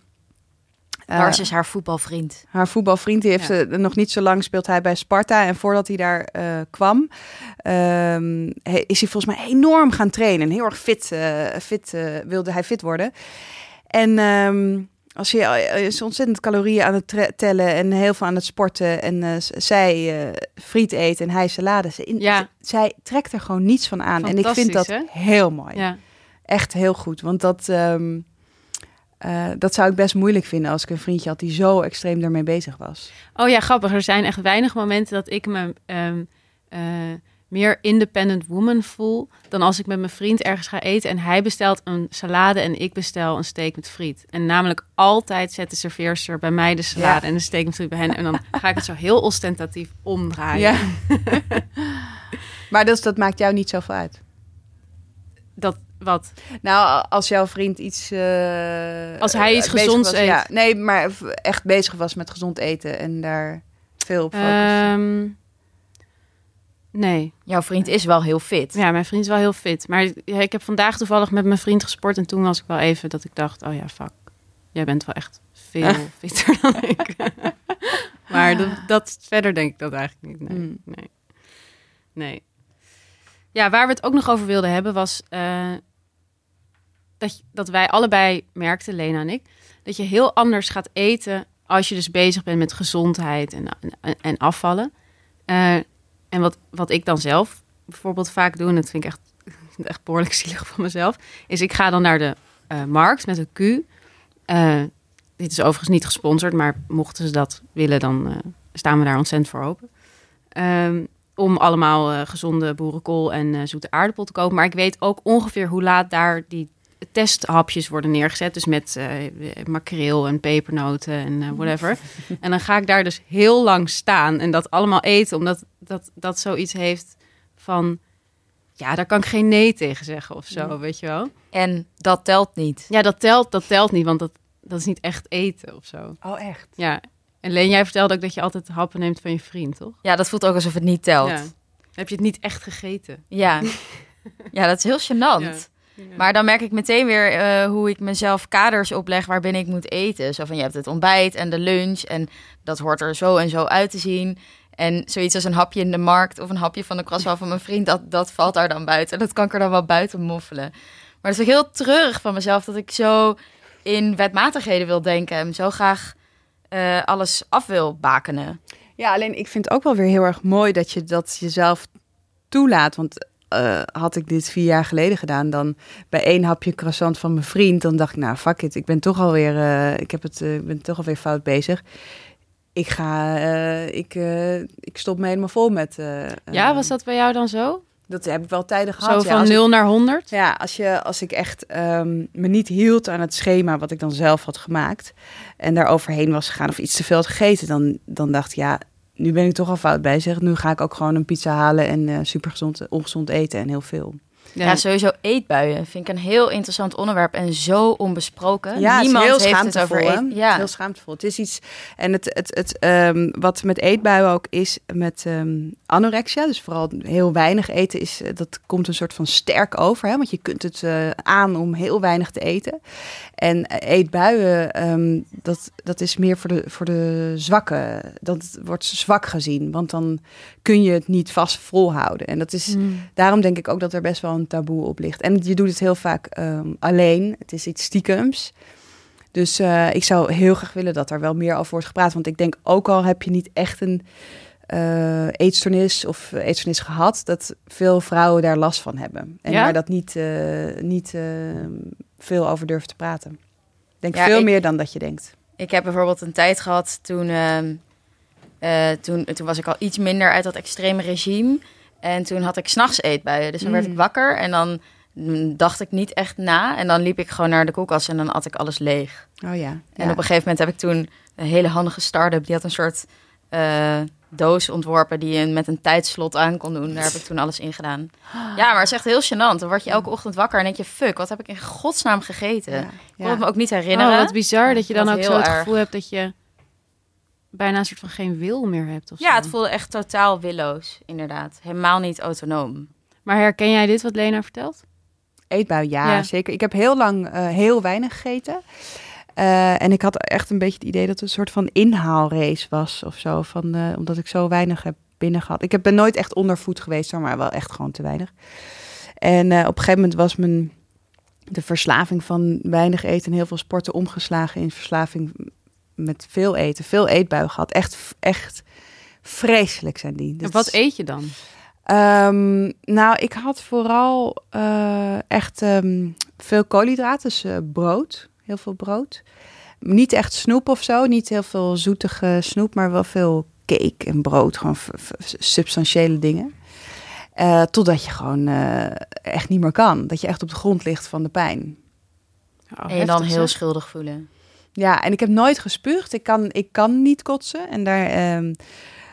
eh, Lars is haar voetbalvriend. Haar voetbalvriend, die heeft Ja. eh, nog niet zo lang speelt hij bij Sparta. En voordat hij daar eh, kwam, ehm, is hij volgens mij enorm gaan trainen. Heel erg fit, eh, fit wilde hij fit worden. En ehm, als je is ontzettend calorieën aan het tellen en heel veel aan het sporten. En zij friet eet en hij salade. Ze- in- Ja. Zij trekt er gewoon niets van aan. En ik vind dat heel mooi. Ja. Echt heel goed. Want dat, ehm, eh, dat zou ik best moeilijk vinden als ik een vriendje had die zo extreem daarmee bezig was. Oh ja, grappig. Er zijn echt weinig momenten dat ik me ehm, eh, meer independent woman voel dan als ik met mijn vriend ergens ga eten en hij bestelt een salade en ik bestel een steak met friet. En namelijk altijd zet de serveerster bij mij de salade Ja. en de steak met friet bij hen en dan ga ik het zo heel ostentatief omdraaien. Ja. [laughs] maar dus, dat maakt jou niet zoveel uit. Dat wat? Nou, als jouw vriend iets. eh, Als hij iets bezig gezonds was, eet. Ja, nee, maar echt bezig was met gezond eten en daar veel op focust. Ehm, nee. Jouw vriend is wel heel fit. Ja, mijn vriend is wel heel fit. Maar ja, ik heb vandaag toevallig met mijn vriend gesport. En toen was ik wel even dat ik dacht, oh ja, fuck. Jij bent wel echt veel [laughs] fitter dan ik. [laughs] maar dat, dat, verder denk ik dat eigenlijk niet. Nee, Mm. nee. nee. Ja, waar we het ook nog over wilden hebben was... eh, dat, dat wij allebei merkten, Lena en ik... dat je heel anders gaat eten als je dus bezig bent met gezondheid en, en, en afvallen. Eh, en wat, wat ik dan zelf bijvoorbeeld vaak doe, en dat vind ik echt, [laughs] echt behoorlijk zielig van mezelf, is ik ga dan naar de eh, markt met een Q. Eh, dit is overigens niet gesponsord, maar mochten ze dat willen, dan staan we daar ontzettend voor open. Ehm, om allemaal gezonde boerenkool en zoete aardappel te kopen. Maar ik weet ook ongeveer hoe laat daar die testhapjes worden neergezet. Dus met eh, makreel en pepernoten en eh, whatever. [laughs] en dan ga ik daar dus heel lang staan en dat allemaal eten. Omdat dat, dat zoiets heeft van... Ja, daar kan ik geen nee tegen zeggen of zo, weet je wel. En dat telt niet. Ja, dat telt, dat telt niet, want dat, dat is niet echt eten of zo. Oh, echt? Ja. En Leen, jij vertelde ook dat je altijd happen neemt van je vriend, toch? Ja, dat voelt ook alsof het niet telt. Ja. Heb je het niet echt gegeten? Ja, [laughs] ja dat is heel gênant. Ja. Maar dan merk ik meteen weer eh, hoe ik mezelf kaders opleg waarbinnen ik moet eten. Zo van, je hebt het ontbijt en de lunch en dat hoort er zo en zo uit te zien. En zoiets als een hapje in de markt of een hapje van de croissant van mijn vriend, dat, dat valt daar dan buiten. Dat kan ik er dan wel buiten moffelen. Maar het is ook heel treurig van mezelf dat ik zo in wetmatigheden wil denken en zo graag eh, alles af wil bakenen. Ja, alleen ik vind het ook wel weer heel erg mooi dat je dat jezelf toelaat. Want eh, had ik dit vier jaar geleden gedaan, dan bij één hapje croissant van mijn vriend, dan dacht ik, nou fuck it, ik ben toch alweer, eh ik heb het, eh, ik ben toch alweer fout bezig. Ik ga, ik, ik stop me helemaal vol met. Ja, was dat bij jou dan zo? Dat heb ik wel tijden gehad. Zo ja. van ik- 0 naar 100? Ja, als, je, als ik echt ehm, me niet hield aan het schema wat ik dan zelf had gemaakt en daar overheen was gegaan of iets te veel had gegeten, dan, dan dacht ik, ja, nu ben ik toch al fout bezig. Nu ga ik ook gewoon een pizza halen en eh supergezond, ongezond eten en heel veel. Ja, sowieso eetbuien vind ik een heel interessant onderwerp en zo onbesproken. Ja, Niemand het heeft het over Ja, heel schaamtevol. Het is iets. En het, het, het, ehm, wat met eetbuien ook is met ehm, anorexia, dus vooral heel weinig eten, is eh, dat komt een soort van sterk over. Hè? Want je kunt het eh, aan om heel weinig te eten. En eh, eetbuien, ehm, dat, dat is meer voor de, voor de zwakke. Dat wordt zwak gezien, want dan kun je het niet vast volhouden. En dat is. Mm. Daarom denk ik ook dat er best wel een taboe op ligt. En je doet het heel vaak ehm, alleen. Het is iets stiekems. Dus eh, ik zou heel graag willen dat er wel meer over wordt gepraat. Want ik denk ook al heb je niet echt een eh, eetstoornis of eetstoornis gehad, dat veel vrouwen daar last van hebben. En Ja? daar dat niet, eh, niet eh, veel over durven te praten. Denk Ja, veel ik- meer dan dat je denkt. ik heb bijvoorbeeld een tijd gehad toen, ehm, eh, toen, toen was ik al iets minder uit dat extreme regime. En toen had ik s'nachts eetbuien. Dus dan werd Mm. ik wakker en dan mm, dacht ik niet echt na. En dan liep ik gewoon naar de koelkast en dan at ik alles leeg. Oh ja. En ja. op een gegeven moment heb ik toen een hele handige start-up. Die had een soort eh, doos ontworpen die je met een tijdslot aan kon doen. Daar heb ik toen alles in gedaan. Ja, maar het is echt heel gênant. Dan word je elke ochtend wakker en denk je... fuck, wat heb ik in godsnaam gegeten? Ja. Ik kon het me ook niet herinneren. Oh, wat bizar dat je dan ook zo het erg. gevoel hebt dat je bijna een soort van geen wil meer hebt. Of Ja, zo. het voelde echt totaal willoos, inderdaad. Helemaal niet autonoom. Maar herken jij dit wat Lena vertelt? Eetbui, ja, Ja. zeker. Ik heb heel lang eh, heel weinig gegeten. Eh, en ik had echt een beetje het idee dat het een soort van inhaalrace was of zo. Van, eh, omdat ik zo weinig heb binnen gehad. Ik heb, ben nooit echt ondervoed geweest, maar wel echt gewoon te weinig. En eh, op een gegeven moment was mijn de verslaving van weinig eten en heel veel sporten omgeslagen in verslaving met veel eten. Veel eetbuien gehad. Echt, echt vreselijk zijn die. En Dat wat eet je dan? Ehm, nou, ik had vooral eh, echt ehm, veel koolhydraten, dus eh, brood, heel veel brood. Niet echt snoep of zo, niet heel veel zoetige snoep, maar wel veel cake en brood, gewoon substantiële dingen. Eh, totdat je gewoon eh, echt niet meer kan, dat je echt op de grond ligt van de pijn. Oh, en je dan heel zeg. schuldig voelen. Ja, en ik heb nooit gespuugd. Ik kan, ik kan niet kotsen. En daar ehm,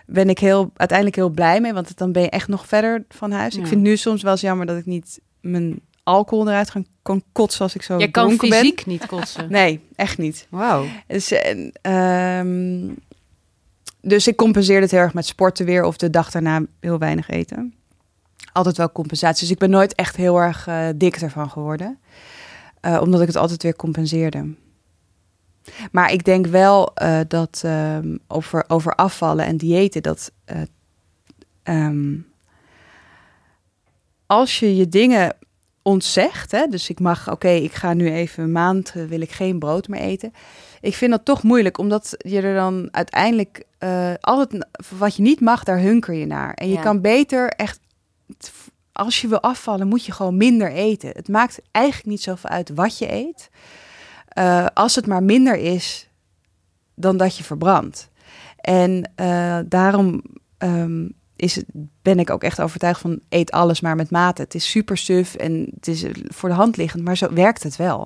ben ik heel, uiteindelijk heel blij mee. Want dan ben je echt nog verder van huis. Ja. Ik vind nu soms wel eens jammer dat ik niet mijn alcohol eruit kan, kan kotsen als ik zo Je kan fysiek niet kotsen. [laughs] Nee, echt niet. Wauw. Dus, en, ehm, dus ik compenseer het heel erg met sporten weer. Of de dag daarna heel weinig eten. Altijd wel compensatie. Dus ik ben nooit echt heel erg eh, dik ervan geworden. Eh, omdat ik het altijd weer compenseerde. Maar ik denk wel eh, dat ehm, over, over afvallen en diëten, dat eh, ehm, als je je dingen ontzegt, hè, dus ik mag, oké, ik ga nu even een maand, eh, wil ik geen brood meer eten. Ik vind dat toch moeilijk, omdat je er dan uiteindelijk eh altijd wat je niet mag, daar hunker je naar. En je Ja. kan beter echt, als je wil afvallen, moet je gewoon minder eten. Het maakt eigenlijk niet zoveel uit wat je eet, eh, als het maar minder is dan dat je verbrandt. En eh, daarom ehm, is het, ben ik ook echt overtuigd van eet alles maar met mate. Het is super suf en het is voor de hand liggend, maar zo werkt het wel.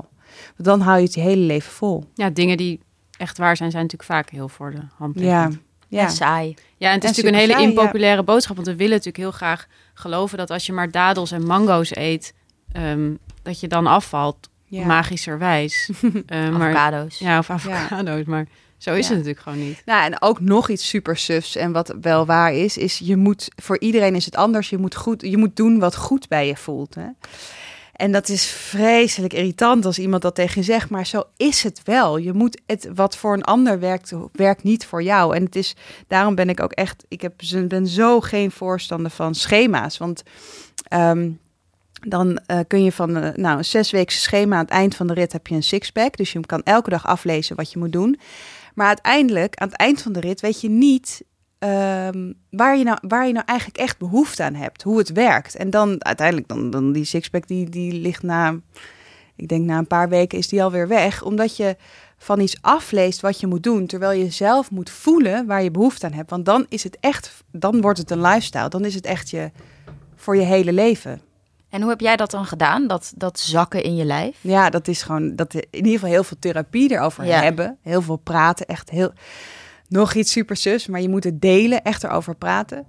Want dan hou je het je hele leven vol. Ja, dingen die echt waar zijn, zijn natuurlijk vaak heel voor de hand Ja, liggend. ja. En saai. Ja, en het is En natuurlijk een hele ja. impopulaire boodschap. Want we willen natuurlijk heel graag geloven dat als je maar dadels en mango's eet, ehm, dat je dan afvalt, ja. magischerwijs. [laughs] Eh, maar, Avocado's. ja, of avocado's. Maar zo is Ja. het natuurlijk gewoon niet. Nou, en ook nog iets super sufs en wat wel waar is, is je moet, voor iedereen is het anders, je moet, goed, je moet doen wat goed bij je voelt. Hè? En dat is vreselijk irritant als iemand dat tegen je zegt, maar zo is het wel. Je moet het, wat voor een ander werkt, werkt niet voor jou. En het is, daarom ben ik ook echt, ik heb, ben zo geen voorstander van schema's, want ehm, dan eh, kun je van eh, nou, een zesweekse schema aan het eind van de rit heb je een sixpack, dus je kan elke dag aflezen wat je moet doen. Maar uiteindelijk, aan het eind van de rit, weet je niet ehm, waar, je nou, waar je nou eigenlijk echt behoefte aan hebt. Hoe het werkt. En dan uiteindelijk, dan, dan die sixpack, die, die ligt na, ik denk na een paar weken is die alweer weg. Omdat je van iets afleest wat je moet doen. Terwijl je zelf moet voelen waar je behoefte aan hebt. Want dan is het echt, dan wordt het een lifestyle. Dan is het echt je voor je hele leven. En hoe heb jij dat dan gedaan? Dat, dat zakken in je lijf? Ja, dat is gewoon dat in ieder geval heel veel therapie erover Ja. hebben. Heel veel praten. Echt heel. Nog iets super zus, maar je moet het delen, echt erover praten.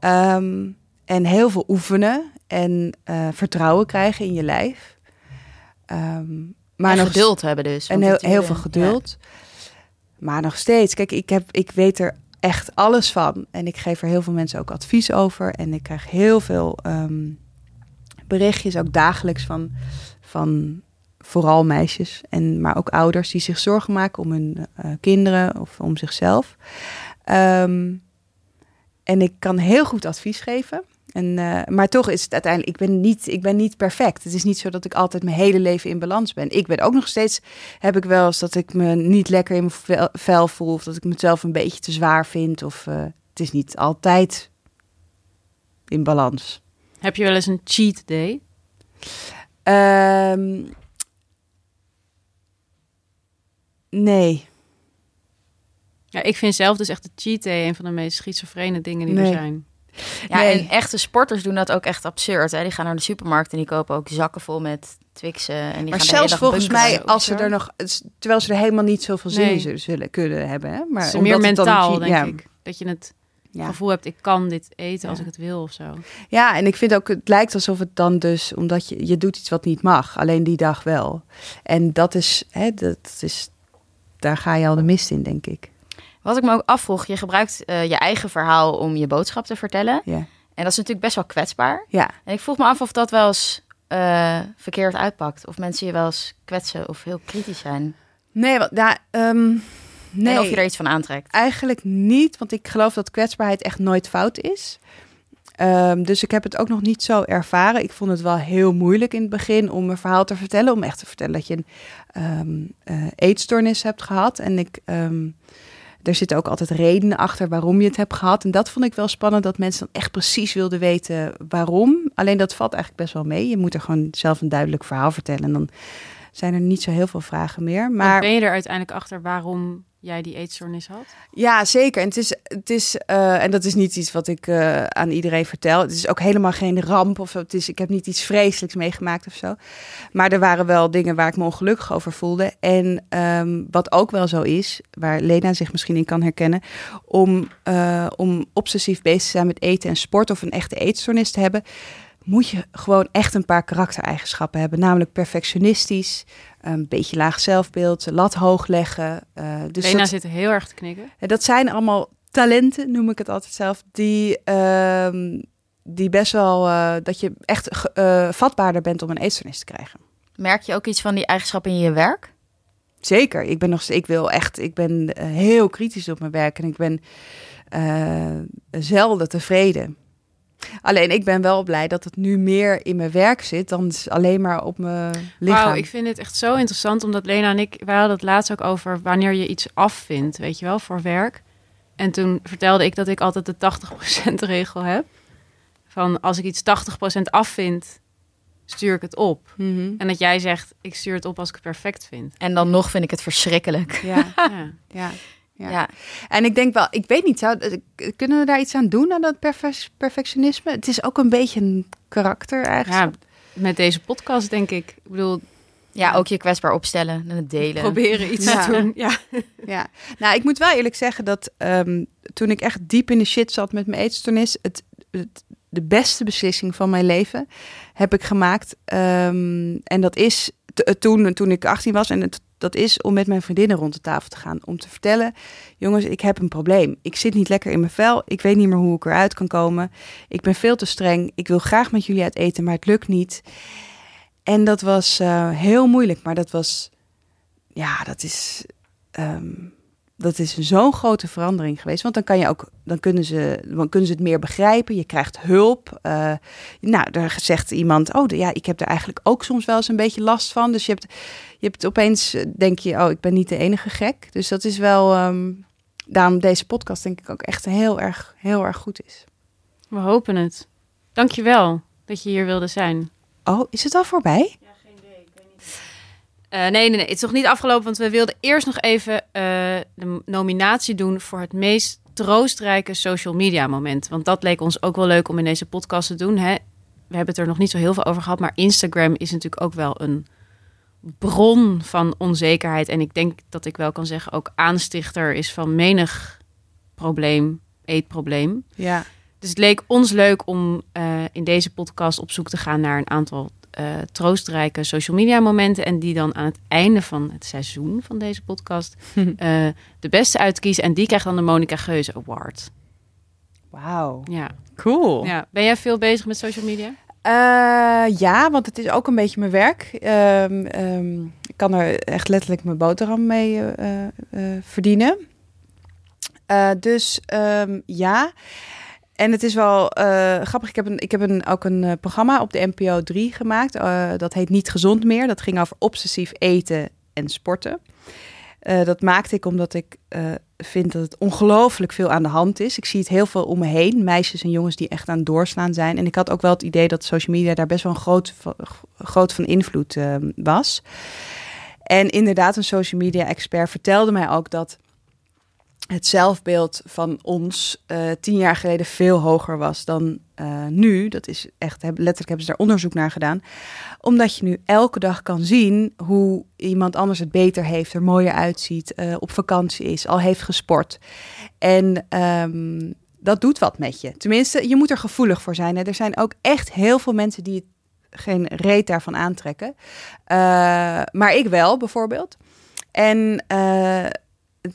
Ehm, en heel veel oefenen en eh, vertrouwen krijgen in je lijf. Ehm, maar en nog geduld hebben dus. En heel, veel geduld. Maar nog steeds, kijk, ik, heb, ik weet er echt alles van. En ik geef er heel veel mensen ook advies over. En ik krijg heel veel ehm, berichtjes, ook dagelijks van, van vooral meisjes. En, maar ook ouders die zich zorgen maken om hun eh, kinderen of om zichzelf. Ehm, en ik kan heel goed advies geven. En, eh, maar toch is het uiteindelijk, ik ben, niet, ik ben niet perfect. Het is niet zo dat ik altijd mijn hele leven in balans ben. Ik ben ook nog steeds, heb ik wel eens dat ik me niet lekker in mijn vel, voel. Of dat ik mezelf een beetje te zwaar vind. Of eh, het is niet altijd in balans. Heb je wel eens een cheat day? Ehm, nee. Ja, ik vind zelf dus echt de cheat day een van de meest schizofrene dingen die Nee. er zijn. Ja, Nee. en echte sporters doen dat ook echt absurd. Hè? Die gaan naar de supermarkt en die kopen ook zakken vol met Twixen. En die Maar gaan de hele zelfs volgens mij, als ze er nog, terwijl ze er helemaal niet zoveel zin Nee. in zullen, kunnen hebben. Hè? Maar het is meer het dan mentaal, cheat- denk ja, ik. Dat je het Ja. gevoel hebt, ik kan dit eten als ik het wil of zo. Ja, en ik vind ook, het lijkt alsof het dan dus, omdat je, je doet iets wat niet mag, alleen die dag wel. En dat is, hè, dat is, daar ga je al de mist in, denk ik. Wat ik me ook afvroeg, je gebruikt eh, je eigen verhaal om je boodschap te vertellen. Ja. En dat is natuurlijk best wel kwetsbaar. Ja, En ik vroeg me af of dat wel eens eh, verkeerd uitpakt. Of mensen je wel eens kwetsen of heel kritisch zijn. nee, wat, ja, ehm, nee. En of je er iets van aantrekt. Eigenlijk niet, want ik geloof dat kwetsbaarheid echt nooit fout is. Ehm, dus ik heb het ook nog niet zo ervaren. Ik vond het wel heel moeilijk in het begin om een verhaal te vertellen. Om echt te vertellen dat je een ehm, eh, eetstoornis hebt gehad. En ik, ehm, er zitten ook altijd redenen achter waarom je het hebt gehad. En dat vond ik wel spannend, dat mensen dan echt precies wilden weten waarom. Alleen dat valt eigenlijk best wel mee. Je moet er gewoon zelf een duidelijk verhaal vertellen. En dan zijn er niet zo heel veel vragen meer. Maar ben je er uiteindelijk achter waarom jij die eetstoornis had? Ja, zeker. En het is, het is eh, en dat is niet iets wat ik eh, aan iedereen vertel. Het is ook helemaal geen ramp of zo. Het is, ik heb niet iets vreselijks meegemaakt of zo. Maar er waren wel dingen waar ik me ongelukkig over voelde. En ehm, wat ook wel zo is, waar Lena zich misschien in kan herkennen, om, eh, om obsessief bezig te zijn met eten en sport of een echte eetstoornis te hebben, moet je gewoon echt een paar karaktereigenschappen hebben. Namelijk perfectionistisch, een beetje laag zelfbeeld, lat hoog leggen. eh, dus Lena dat- zit heel erg te knikken. en dat zijn allemaal talenten, noem ik het altijd zelf, die, ehm, die best wel, eh, dat je echt eh, vatbaarder bent om een eetstoornis te krijgen. Merk je ook iets van die eigenschappen in je werk? Zeker, ik ben nog, ik wil echt, ik ben heel kritisch op mijn werk en ik ben eh, zelden tevreden. Alleen ik ben wel blij dat het nu meer in mijn werk zit dan alleen maar op mijn lichaam. Wauw, ik vind dit echt zo interessant, omdat Lena en ik, wij hadden het laatst ook over wanneer je iets afvindt, weet je wel, voor werk. En toen vertelde ik dat ik altijd de 80% [laughs] regel heb. Van als ik iets 80% afvind, stuur ik het op. Mhm. En dat jij zegt, ik stuur het op als ik het perfect vind. En dan nog vind ik het verschrikkelijk. Ja, [laughs] Ja. ja. Ja. Ja. En ik denk wel, ik weet niet, zou, eh, kunnen we daar iets aan doen aan dat perfe- perfectionisme? Het is ook een beetje een karakter eigenlijk. ja, met deze podcast denk ik. Ik bedoel, Ja, ook je kwetsbaar opstellen en het delen. proberen iets Ja. te doen. Ja. Ja, nou, ik moet wel eerlijk zeggen dat ehm, toen ik echt diep in de shit zat met mijn eetstoornis, het, het, de beste beslissing van mijn leven heb ik gemaakt. Ehm, en dat is eh, toen, toen ik 18 was. En het, dat is om met mijn vriendinnen rond de tafel te gaan. Om te vertellen, jongens, ik heb een probleem. Ik zit niet lekker in mijn vel. Ik weet niet meer hoe ik eruit kan komen. Ik ben veel te streng. Ik wil graag met jullie uit eten, maar het lukt niet. En dat was eh, heel moeilijk, maar dat was, ja, dat is, ehm, dat is zo'n grote verandering geweest. Want dan kan je ook, dan kunnen ze, dan kunnen ze het meer begrijpen. Je krijgt hulp. Eh, nou, daar zegt iemand, oh, ja, ik heb er eigenlijk ook soms wel eens een beetje last van. Dus je hebt, je hebt opeens, eh, denk je, oh, ik ben niet de enige gek. Dus dat is wel, ehm, daarom deze podcast denk ik ook echt heel erg, heel erg goed is. We hopen het. Dankjewel dat je hier wilde zijn. Oh, is het al voorbij? Eh, nee, nee, nee, het is nog niet afgelopen, want we wilden eerst nog even eh, de nominatie doen voor het meest troostrijke social media moment. Want dat leek ons ook wel leuk om in deze podcast te doen. Hè? we hebben het er nog niet zo heel veel over gehad, maar Instagram is natuurlijk ook wel een bron van onzekerheid. En ik denk dat ik wel kan zeggen, ook aanstichter is van menig probleem, eetprobleem. Ja. Dus het leek ons leuk om eh, in deze podcast op zoek te gaan naar een aantal eh, troostrijke social media momenten. En die dan aan het einde van het seizoen van deze podcast [laughs] eh, de beste uitkiezen. En die krijgt dan de Monica Geuze Award. Wauw. Ja. Cool. ja. Ben jij veel bezig met social media? Eh, ja, want het is ook een beetje mijn werk. Ehm, ehm, ik kan er echt letterlijk mijn boterham mee verdienen. Dus ehm, ja. En het is wel eh, grappig. Ik heb, een, ik heb een, ook een eh, programma op de NPO 3 gemaakt. Eh, dat heet Niet Gezond Meer. Dat ging over obsessief eten en sporten. Dat maakte ik omdat ik vind dat het ongelooflijk veel aan de hand is. Ik zie het heel veel om me heen. Meisjes en jongens die echt aan het doorslaan zijn. En ik had ook wel het idee dat social media daar best wel een groot, groot van invloed was. En inderdaad, een social media expert vertelde mij ook dat het zelfbeeld van ons eh, tien jaar geleden veel hoger was dan eh, nu. Dat is echt, heb- letterlijk hebben ze daar onderzoek naar gedaan. Omdat je nu elke dag kan zien hoe iemand anders het beter heeft, er mooier uitziet, eh, op vakantie is, al heeft gesport. En ehm, dat doet wat met je. Tenminste, je moet er gevoelig voor zijn. Hè. Er zijn ook echt heel veel mensen die geen reet daarvan aantrekken. Maar ik wel, bijvoorbeeld. En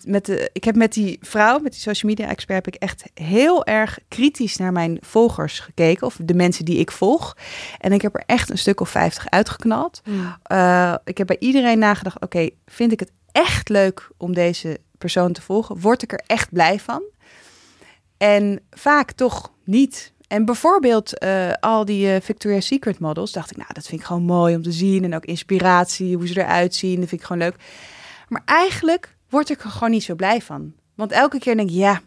met de, ik heb met die vrouw, met die social media expert, heb ik echt heel erg kritisch naar mijn volgers gekeken. Of de mensen die ik volg. En ik heb er echt een stuk of 50 uitgeknald. Eh, ik heb bij iedereen nagedacht: oké, vind ik het echt leuk om deze persoon te volgen? Word ik er echt blij van? En vaak toch niet. En bijvoorbeeld eh, al die eh, Victoria's Secret models, dacht ik, nou, dat vind ik gewoon mooi om te zien. En ook inspiratie, hoe ze eruit zien, dat vind ik gewoon leuk. Maar eigenlijk word ik er gewoon niet zo blij van. Want elke keer denk ik, ja,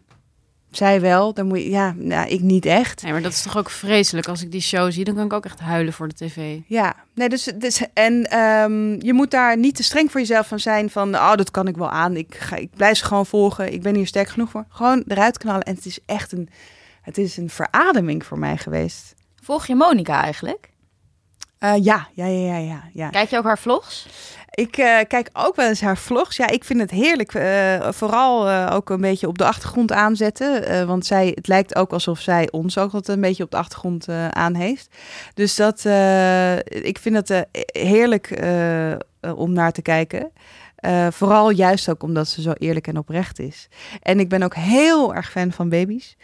zij wel, dan moet je, ja, nou, ik niet echt. Nee, maar dat is toch ook vreselijk. Als ik die show zie, dan kan ik ook echt huilen voor de tv. Ja, nee, dus, dus en ehm, je moet daar niet te streng voor jezelf van zijn van, oh, dat kan ik wel aan. Ik, ga, ik blijf ze gewoon volgen. Ik ben hier sterk genoeg voor. Gewoon eruit knallen. En het is echt een, het is een verademing voor mij geweest. Volg je Monica eigenlijk? Eh, ja, ja, ja, ja, ja, ja. Kijk je ook haar vlogs? Ik eh, kijk ook wel eens haar vlogs. Ja, ik vind het heerlijk. eh, vooral eh, ook een beetje op de achtergrond aanzetten. eh, want zij, het lijkt ook alsof zij ons ook altijd een beetje op de achtergrond eh, aan heeft. Dus dat, eh, ik vind het eh, heerlijk eh, eh, om naar te kijken. Eh, vooral juist ook omdat ze zo eerlijk en oprecht is. En ik ben ook heel erg fan van baby's.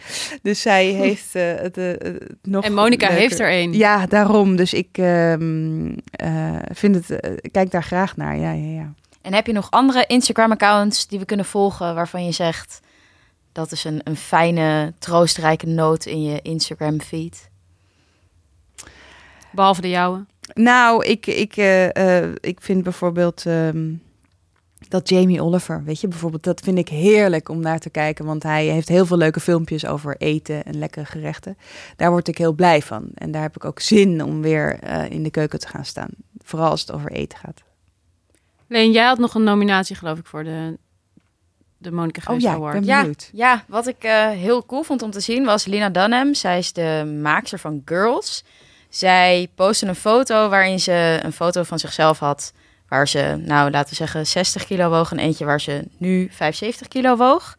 Dus zij [laughs] heeft eh, het, eh, het nog. En Monica leuker. heeft er een. Ja, daarom. Dus ik ehm, eh, vind het, kijk daar graag naar. Ja, ja, ja. En heb je nog andere Instagram-accounts die we kunnen volgen waarvan je zegt dat is een, een fijne, troostrijke noot in je Instagram-feed? Behalve de jouwe. Nou, ik, ik, eh, eh, ik vind bijvoorbeeld ehm, dat Jamie Oliver, weet je, bijvoorbeeld, dat vind ik heerlijk om naar te kijken, want hij heeft heel veel leuke filmpjes over eten en lekkere gerechten. Daar word ik heel blij van. En daar heb ik ook zin om weer eh, in de keuken te gaan staan. Vooral als het over eten gaat. Leen, jij had nog een nominatie, geloof ik, voor de, de Monica Oh Geus ja, Award. ben Ja, ja, wat ik eh, heel cool vond om te zien was Lina Dunham. Zij is de maakster van Girls. Zij postte een foto waarin ze een foto van zichzelf had. Waar ze, nou laten we zeggen, 60 kilo woog. En eentje waar ze nu 75 kilo woog.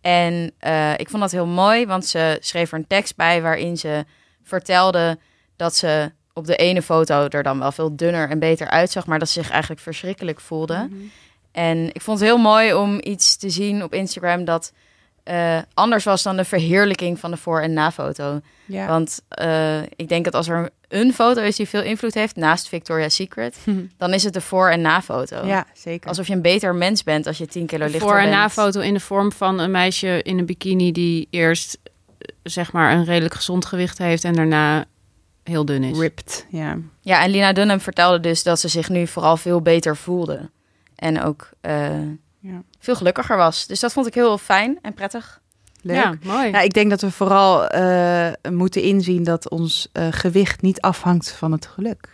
En eh, ik vond dat heel mooi, want ze schreef er een tekst bij waarin ze vertelde dat ze op de ene foto er dan wel veel dunner en beter uitzag, maar dat ze zich eigenlijk verschrikkelijk voelde. En ik vond het heel mooi om iets te zien op Instagram dat eh, anders was dan de verheerlijking van de voor- en na-foto. Ja. Want eh, ik denk dat als er een foto is die veel invloed heeft, naast Victoria's Secret, [laughs] dan is het de voor- en na-foto. ja, zeker. Alsof je een beter mens bent als je 10 kilo lichter Voor- en bent. na-foto in de vorm van een meisje in een bikini die eerst eh, zeg maar een redelijk gezond gewicht heeft en daarna heel dun is. ripped. Ja. Ja, en Lina Dunham vertelde dus dat ze zich nu vooral veel beter voelde. En ook eh. Veel gelukkiger was. Dus dat vond ik heel fijn en prettig. Leuk. Ja, mooi. Nou, ik denk dat we vooral eh, moeten inzien dat ons eh, gewicht niet afhangt van het geluk.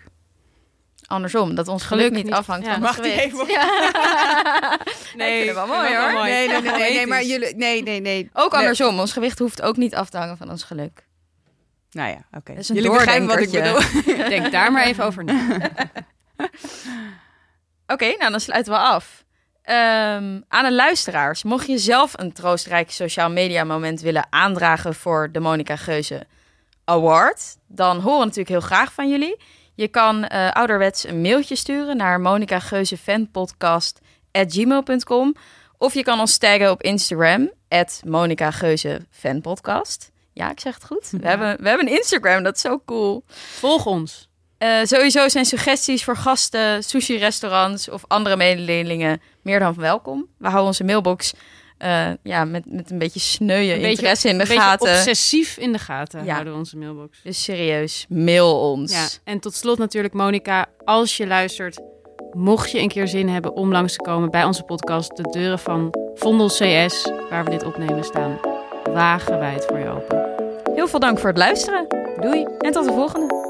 Andersom, dat ons geluk, Geluk niet niet- afhangt ja. van Mag het die gewicht. even? Ja. [laughs] Nee, ik vind het wel mooi hoor. wel mooi. Nee, nee, nee, nee, nee, maar jullie, nee, nee, nee. Ook Nee. andersom, ons gewicht hoeft ook niet af te hangen van ons geluk. Nou ja, oké. Dat is een Jullie begrijpen wat ik bedoel. [laughs] Denk daar maar even over na. [laughs] Oké, nou dan sluiten we af. Ehm, aan de luisteraars, mocht je zelf een troostrijk sociaal media moment willen aandragen voor de Monica Geuze Award, dan horen we natuurlijk heel graag van jullie. Je kan eh, ouderwets een mailtje sturen naar monicageuzefanpodcast.gmail.com of je kan ons taggen op Instagram, at Monica Geuze Fanpodcast. Ja, ik zeg het goed. We, hebben, we hebben een Instagram, dat is zo cool. Volg ons. Eh, sowieso zijn suggesties voor gasten, sushi-restaurants of andere mededelingen meer dan welkom. We houden onze mailbox eh, ja, met, met een beetje sneuwe Een beetje- in de Een gaten. obsessief in de gaten Ja. houden we onze mailbox. Dus serieus, mail ons. Ja, en tot slot natuurlijk, Monica, als je luistert, mocht je een keer zin hebben om langs te komen bij onze podcast, de deuren van Vondel CS, waar we dit opnemen, staan wagenwijd voor je open. Heel veel dank voor het luisteren. Doei en tot de volgende.